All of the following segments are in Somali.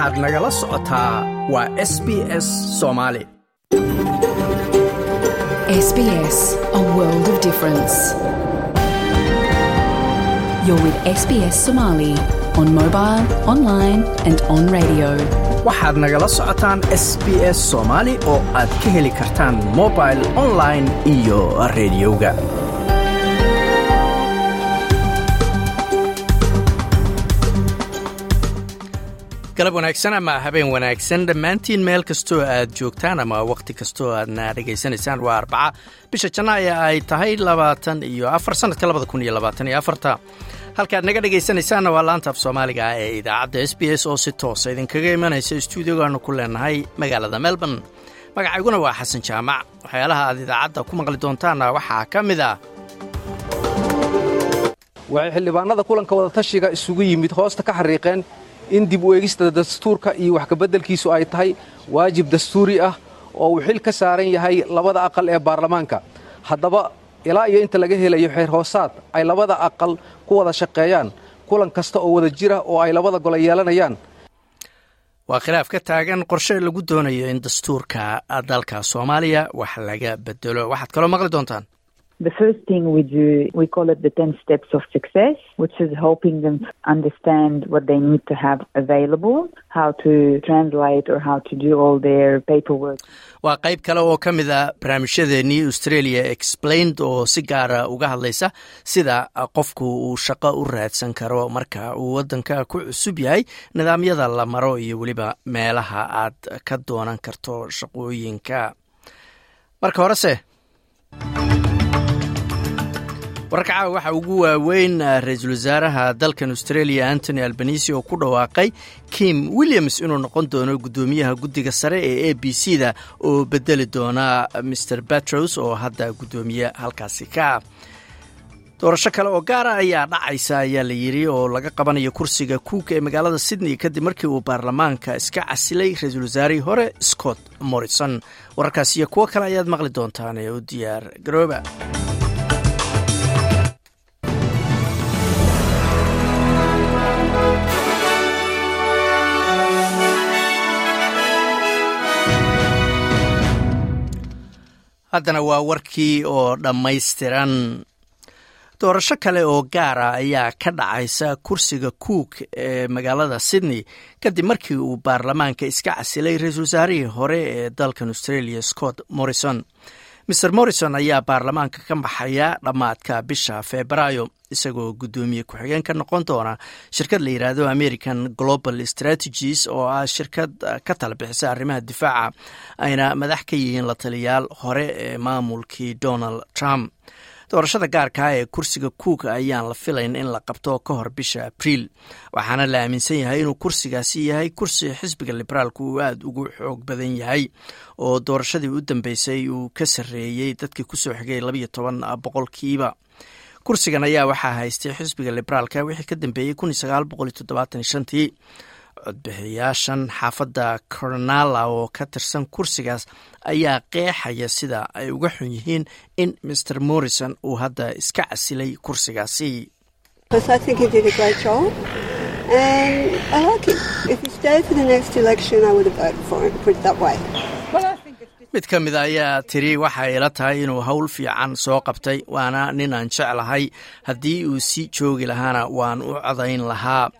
waxaad nagala socotaa waa s b s soomaali Somali waxaad nagala socotaan s b s soomaali oo aad ka heli kartaan mobile online iyo rediyoga galab wanaagsan ama habeen wanaagsan dhammaantiin meel kastoo aad joogtaan ama wakhti kastoo aadna dhegaysanaysaan waa arbaca. Bisha janaayo ay tahay labaatan iyo afar sannadka labada kun iyo labaatan iyo afarta. Halkaad naga dhegaysanaysaanna waa laanta af soomaaliga ee idaacadda s b s oo si toosa idinkaga imanaysa stuudiogaanu ku leenahay magaalada melbourne. Magacayguna waa xasan jaamac. Waxyaalaha aad idaacadda ku maqli doontaanna waxaa ka mid ah. Waxay xildhibaanada kulanka wadatashiga isugu yimid hoosta ka xariiqeen in dib u eegista dastuurka iyo wax kabeddelkiisu ay tahay waajib dastuuri ah oo uu xil ka saaran yahay labada aqal ee baarlamaanka. Haddaba ilaa iyo inta laga helayo xeer hoosaad ay labada aqal ku wada shaqeeyaan kulan kasta oo wada jira oo ay labada gole yeelanayaan. Waa khilaaf ka taagan qorshe lagu doonayo in dastuurka dalka soomaaliya wax laga bedelo waxaad kaloo maqli doontaan The first thing we do, we call it the 10 steps of success, which is helping them understand what they need to have available, how to translate or how to do all their paperwork. waa qayb kale oo ka mid a barnaamijyadeennii australia explained oo si gaara uga hadlaysa sida qofku uu shaqo u raadsan karo marka uu waddanka ku cusub yahay nidaamyada la maro iyo weliba meelaha aad ka doonan karto shaqooyinka marka horese wararka caawa waxaa ugu waaweyn ra'iisul wasaaraha dalkan australia antony albanisi oo ku dhawaaqay kim williams inuu noqon doono guddoomiyaha guddiga sare ee a b c da oo bedeli doona mr batros oo hadda guddoomiye halkaasi ka ah. Doorasho kale oo gaara ayaa dhacaysa ayaa la yidhi oo laga qabanayo kursiga kuuka ee magaalada sydney kadib markii uu baarlamaanka iska casilay ra'iisul wasaarihii hore scott morrison. Wararkaas iyo kuwo kale ayaad maqli doontaan ee u diyaar garooba haddana waa warkii oo dhammaystiran. Doorasho kale oo gaara ayaa ka dhacaysa kursiga cook ee magaalada sydney kadib markii uu baarlamaanka iska casilay ra'iisul wasaarihii hore ee dalkan australia scott morrison. Mr morrison ayaa baarlamaanka ka baxaya dhammaadka bisha febraayo isagoo guddoomiye ku-xigeen ka noqon doona shirkad la yidhaahdo american global strategies oo ah shirkad ka tala bixisa arrimaha difaaca ayna madax ka yihiin la taliyaal hore ee maamulkii donald trump. Doorashada gaarkaa ee kursiga cook ayaan la filayn in la qabto ka hor bisha abriil waxaana la aaminsan yahay inuu kursigaasi yahay kursi xisbiga liberaalku uu aada ugu xoog badan yahay oo doorashadii u dambeysay uu ka sarreeyey dadkii ku soo xigay labayo toban boqolkiiba kursigan ayaa waxaa haystay xisbiga liberaalka wixii ka dambeeyey shantii. Codbixiyaashan xaafadda coronala oo ka tirsan kursigaas ayaa qeexaya sida ay uga xun yihiin in mr morrison uu hadda iska casilay kursigaasi mid ka mid ayaa tiri waxay ila tahay inuu howl fiican soo qabtay waana nin aan jeclahay. Haddii uu sii joogi lahaana waan u codayn lahaa.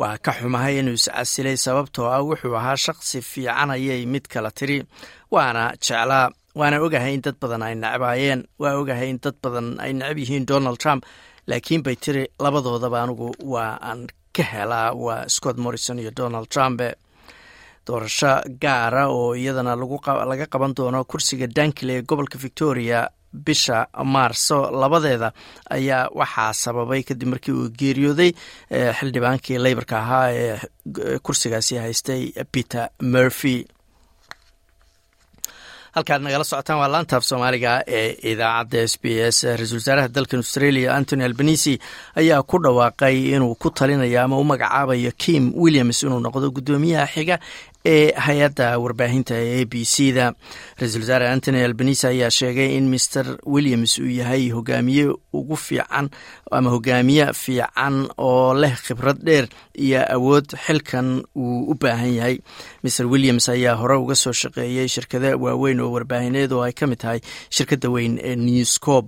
Waa ka xumahay inuu iscasilay sababtoo ah wuxuu ahaa shaqsi fiican ayay mid kala tiri waana jeclaa waana ogahay in dad badan ay necbaayeen waa ogahay in dad badan ay necab yihiin donald trump. Laakiin bay tiri labadoodaba anigu waa aan ka helaa waa scott morrison iyo donald trump doorasho gaara oo iyadana laga qaban doono kursiga dankile ee gobolka victoria bisha maarso labadeeda ayaa waxaa sababay kadib markii uu geeriyooday xildhibaankii leybarka ahaa ee kursigaasi haystay peter murphy. Halkaad nagala socotaan waa laantaaf soomaaliga ee idaacadda s b s. Ra'iisul wasaaraha dalkan australia antony albanisi ayaa ku dhawaaqay inuu ku talinayo ama u magacaabayo kim williams inuu noqdo guddoomiyaha xiga ee hay'adda warbaahinta ee a b c da ra'iisul wasaare antony albanise ayaa sheegay in master williams uu yahay hogaamiye ugu fiican ama hogaamiye fiican oo leh khibrad dheer iyo awood xilkan uu u baahan yahay. master williams ayaa hore uga soo shaqeeyey shirkada waaweyn oo warbaahineed oo ay ka mid tahay shirkadda weyn ee newscob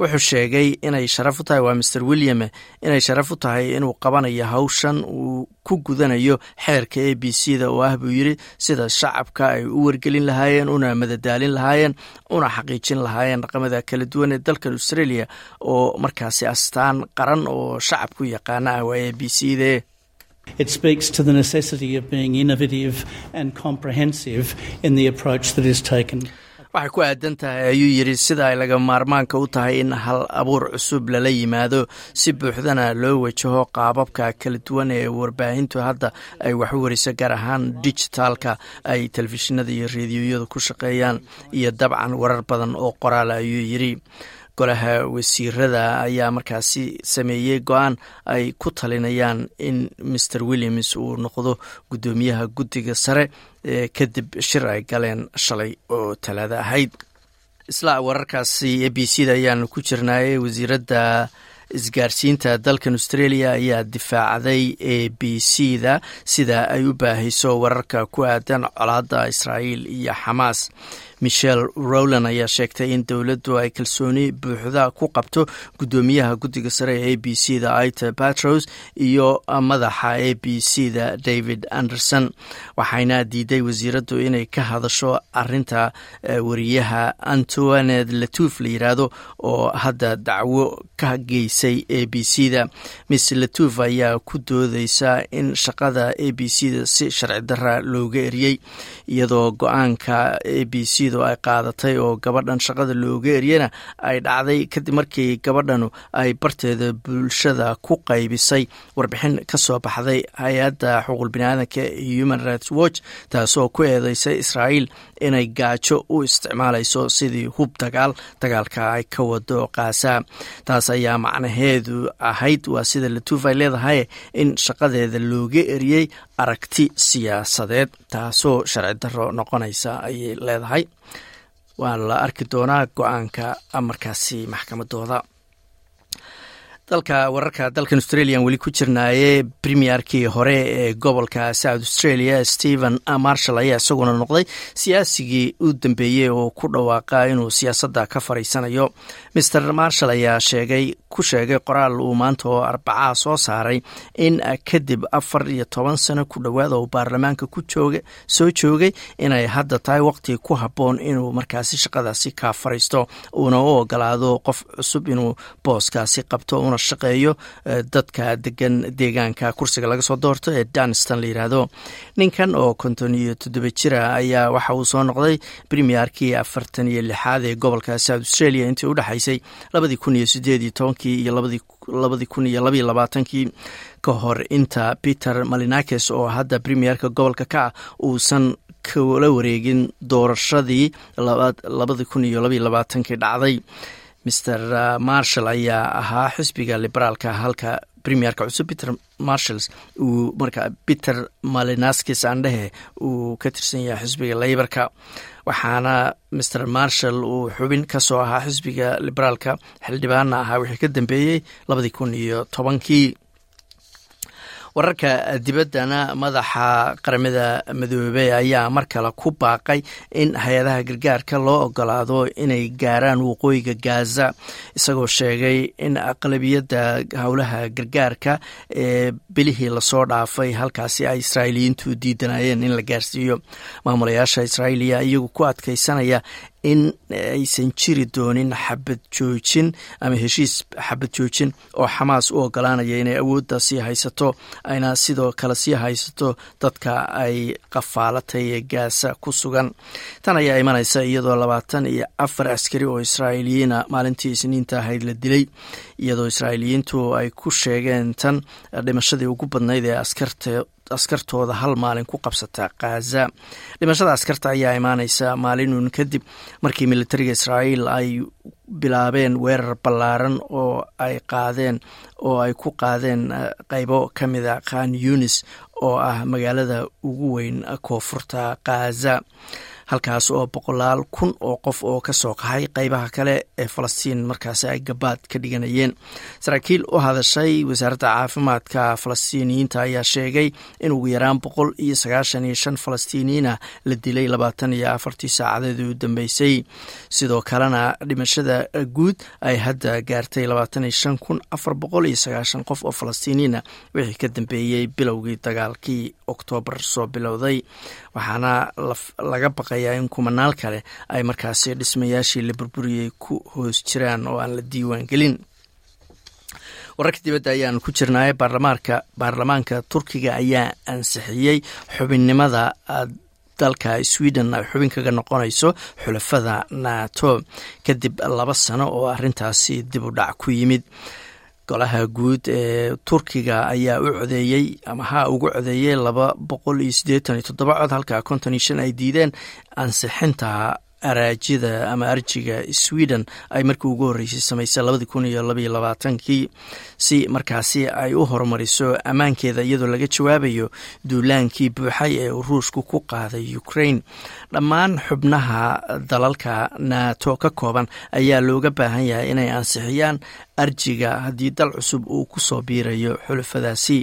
wuxuu sheegay inay sharaf u tahay waa master william inay sharaf u tahay inuu qabanayo hawshan uu ku gudanayo xeerka a b c da oo ah buu yidhi sida shacabka ay u wargelin lahaayeen una madadaalin lahaayeen una xaqiijin lahaayeen dhaqamada kala duwan ee dalkan australia oo markaasi astaan qaran oo shacabku yaqaana ah waa a b c de Waxay ku aadan tahay ayuu yidhi sida ay laga maarmaanka u tahay in hal abuur cusub lala yimaado si buuxdana loo wajaho qaababka kala duwan ee warbaahintu hadda ay wax u wariso gaar ahaan dijitaalka ay telefishinada iyo rediyoyadu ku shaqeeyaan iyo dabcan warar badan oo qoraal ayuu yidhi golaha wasiirada ayaa markaasi sameeyey go'aan ay ku talinayaan in master williams uu noqdo guddoomiyaha guddiga sare ee kadib shir ay galeen shalay oo talaado ahayd. Isla wararkaasi a b c da ayaanu ku jirnaayey wasiiradda isgaarsiinta dalkan australia ayaa difaacday a b c da sida ay u baahayso wararka ku aadan colaadda israa'iil iyo xamaas michel rowland ayaa sheegtay in dowladdu ay kalsooni buuxda ku qabto guddoomiyaha guddiga sare ee a b c da ita batros iyo madaxa a b c da david anderson waxayna diiday wasiiraddu inay ka hadasho arinta wariyaha antoined latuf la yiraahdo oo hadda dacwo ka geysay a b c da miss latuf ayaa ku doodeysa in shaqada a b c da si sharci dara looga eriyey iyadoo go'aanka a b c ay qaadatay oo gabadhan shaqada looga eryana ay dhacday kadib markii gabadhanu ay barteeda bulshada ku qaybisay. Warbixin ka soo baxday hay'adda xuquuq biniaadanka human rights watch taasoo ku eedeysay israa'iil inay gaajo u isticmaalayso sidii hub dagaal dagaalka ay ka wado kaasa taas ayaa macnaheedu ahayd waa sida latuuf ay leedahay in shaqadeeda looga eriyey aragti siyaasadeed taasoo sharci daro noqonaysa ayay leedahay. Waa la arki doonaa go'aanka markaasi maxkamadooda dalka wararka dalkan australian weli ku jirnaaye premierkii hore ee gobolka south australia stephen marshall ayaa isaguna noqday siyaasigii u dambeeyey oo ku dhawaaqa inuu siyaasadda ka fariisanayo. Maer marshall ayaa sheegay ku sheegay qoraal uu maanta oo arbacaa soo saaray in kadib afar iyo toban sano ku dhowaada uu baarlamaanka ku jooga soo joogay inay hadda tahay waqti ku habboon inuu markaasi shaqadaasi ka fariisto uuna u ogolaado qof cusub inuu booskaasi qabto una shaqeeyo dadka degan deegaanka kursiga laga soo doorto ee danston la yiraahdo. Ninkan oo konton iyo toddoba jira ayaa waxa uu soo noqday premierkii afartan iyo lixaad ee gobolka south australia intii u dhexaysay labadii kun iyo sideed iyo tobankii iyo labadii kun iyo labaiyo labaatankii. Ka hor inta peter malinakes oo hadda premierka gobolka ka ah uusan kala wareegin doorashadii labadii kun iyo labaiyo labaatankii dhacday maer marshall ayaa ahaa xisbiga liberaalka halka premierka cusub peter marshalls uu marka peter malinaskis andhehe uu ka tirsan yahay xisbiga leybarka waxaana maer marshall uu xubin ka soo ahaa xisbiga liberaalka xildhibaana ahaa wixii ka dambeeyey labadii kun iyo tobankii wararka dibaddana madaxa qaramada midoobey ayaa mar kale ku baaqay in hay'adaha gargaarka loo ogolaado inay gaaraan waqooyiga gaza isagoo sheegay in aqlabiyadda howlaha gargaarka ee bilihii la soo dhaafay halkaasi ay israa'iiliyiintu diidanayeen in la gaarsiiyo. Maamulayaasha israa'iiliya iyagu ku adkaysanaya in aysan jiri doonin xabad joojin ama heshiis xabad joojin oo xamaas u ogolaanaya inay awoodda sii haysato ayna sidoo kale sii haysato dadka ay qafaalatay ee gaasa ku sugan. Tan ayaa imanaysa iyadoo labaatan iyo afar askari oo israa'iiliyiina maalintii isniinta ahayd la dilay iyadoo israa'iiliyiintu ay ku sheegeen tan dhimashadii ugu badnayd ee askartooda hal maalin ku qabsata khaza dhimashada askarta ayaa imaaneysa maalinun kadib markii militariga israa'iil ay bilaabeen weerar ballaaran oo ay qaadeen oo ay ku qaadeen qeybo ka mida khan yunis oo ah magaalada ugu weyn koonfurta khaza halkaas oo boqolaal kun oo qof oo ka soo qahay qeybaha kale ee falastiin markaasi ay gabaad ka dhiganayeen. Saraakiil u hadashay wasaaradda caafimaadka falastiiniyiinta ayaa sheegay in ugu yaraan boqol iyo sagaashan iyo shan falastiiniyiina la dilay labaatan iyo afartii saacadeed u dambeysay. Sidoo kalena dhimashada guud ay hadda gaartay labaatan iyo shan kun afar boqol iyo sagaashan qof oo falastiiniyiina wixii ka dambeeyey bilowgii dagaalkii oktoobar soo bilowday waxaana laga baqay in kumanaal kale ay markaasi dhismayaashii la burburiyey ku hoos jiraan oo aan la diiwaan gelin. Wararka dibadda ayaan ku jirnaaye baarlamaanka baarlamaanka turkiga ayaa ansixiyey xubinnimada dalka sweden ay xubin kaga noqonayso xulafada nato. Kadib laba sano oo arintaasi dib u dhac ku yimid golaha guud ee turkiga ayaa u codeeyey ama ha ugu codeeyey laba boqol iyo siddeetan iyo toddoba cod halka konton iyo shan ay diideen ansixinta araajida ama arjiga sweden ay markii ugu horreysay samaysay labadii kun iyo labaiyo labaatankii. Si markaasi ay u horumariso ammaankeeda iyadoo laga jawaabayo duulaankii buuxay ee uu ruushku ku qaaday ukraine. Dhammaan xubnaha dalalka nato ka kooban ayaa looga baahan yahay inay ansixiyaan arjiga haddii dal cusub uu ku soo biirayo xulafadaasi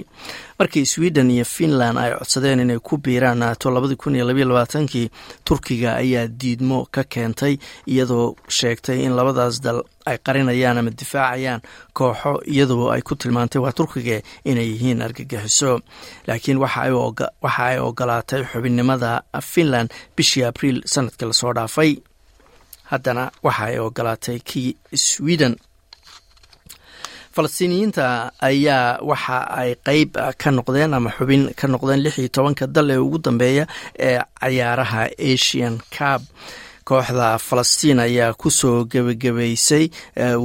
markii sweden iyo finland ay codsadeen inay ku biiraan nato labadii turkiga ayaa diidmo ka keentay iyadoo sheegtay in labadaas dal ay qarinayaan ama difaacayaan kooxo iyadoo ay ku tilmaantay waa turkiga inay yihiin argagixiso. Laakiin waxa ay ogolaatay xubinnimada finland bishii abriil sannadkii la soo dhaafay. Haddana waxa ay ogolaatay kii sweden falastiiniyiinta ayaa waxa ay qeyb ka noqdeen ama xubin ka noqdeen lix iyo tobanka dal ee ugu dambeeya ee cayaaraha asian cab kooxda falastiin ayaa ku soo gebagabaysay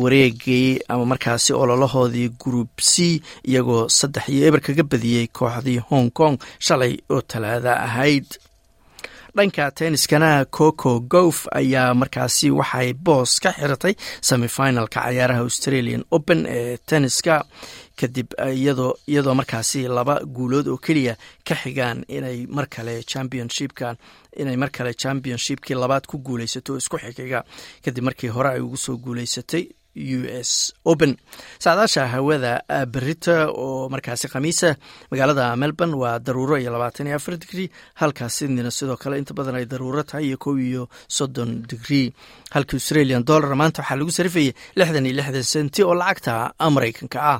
wareegii ama markaasi ololahoodii group c iyagoo saddex iyo eber kaga badiyey kooxdii hong kong shalay oo talaada ahayd dhanka tenniskana coco gof ayaa markaasi waxay boos ka xiratay semifinalka cayaaraha australian open ee tenniska. Kadib iyadoo markaasi laba guulood oo keliya ka xigaan inay mar kale championshipkan inay mar kale championshipkii labaad ku guuleysato isku xigiga kadib markii hore ay ugu soo guuleysatay u s open. Saadaasha hawada berita oo markaasi khamiisa magaalada melbourne waa daruuro iyo labaatan iyo afar digrie halka sydneyna sidoo kale inta badan ay daruuro tahay iyo kow iyo soddon digrie halka australian dollar maanta waxaa lagu sarifayay lixdan iyo lixdan senti oo lacagta maraykanka ah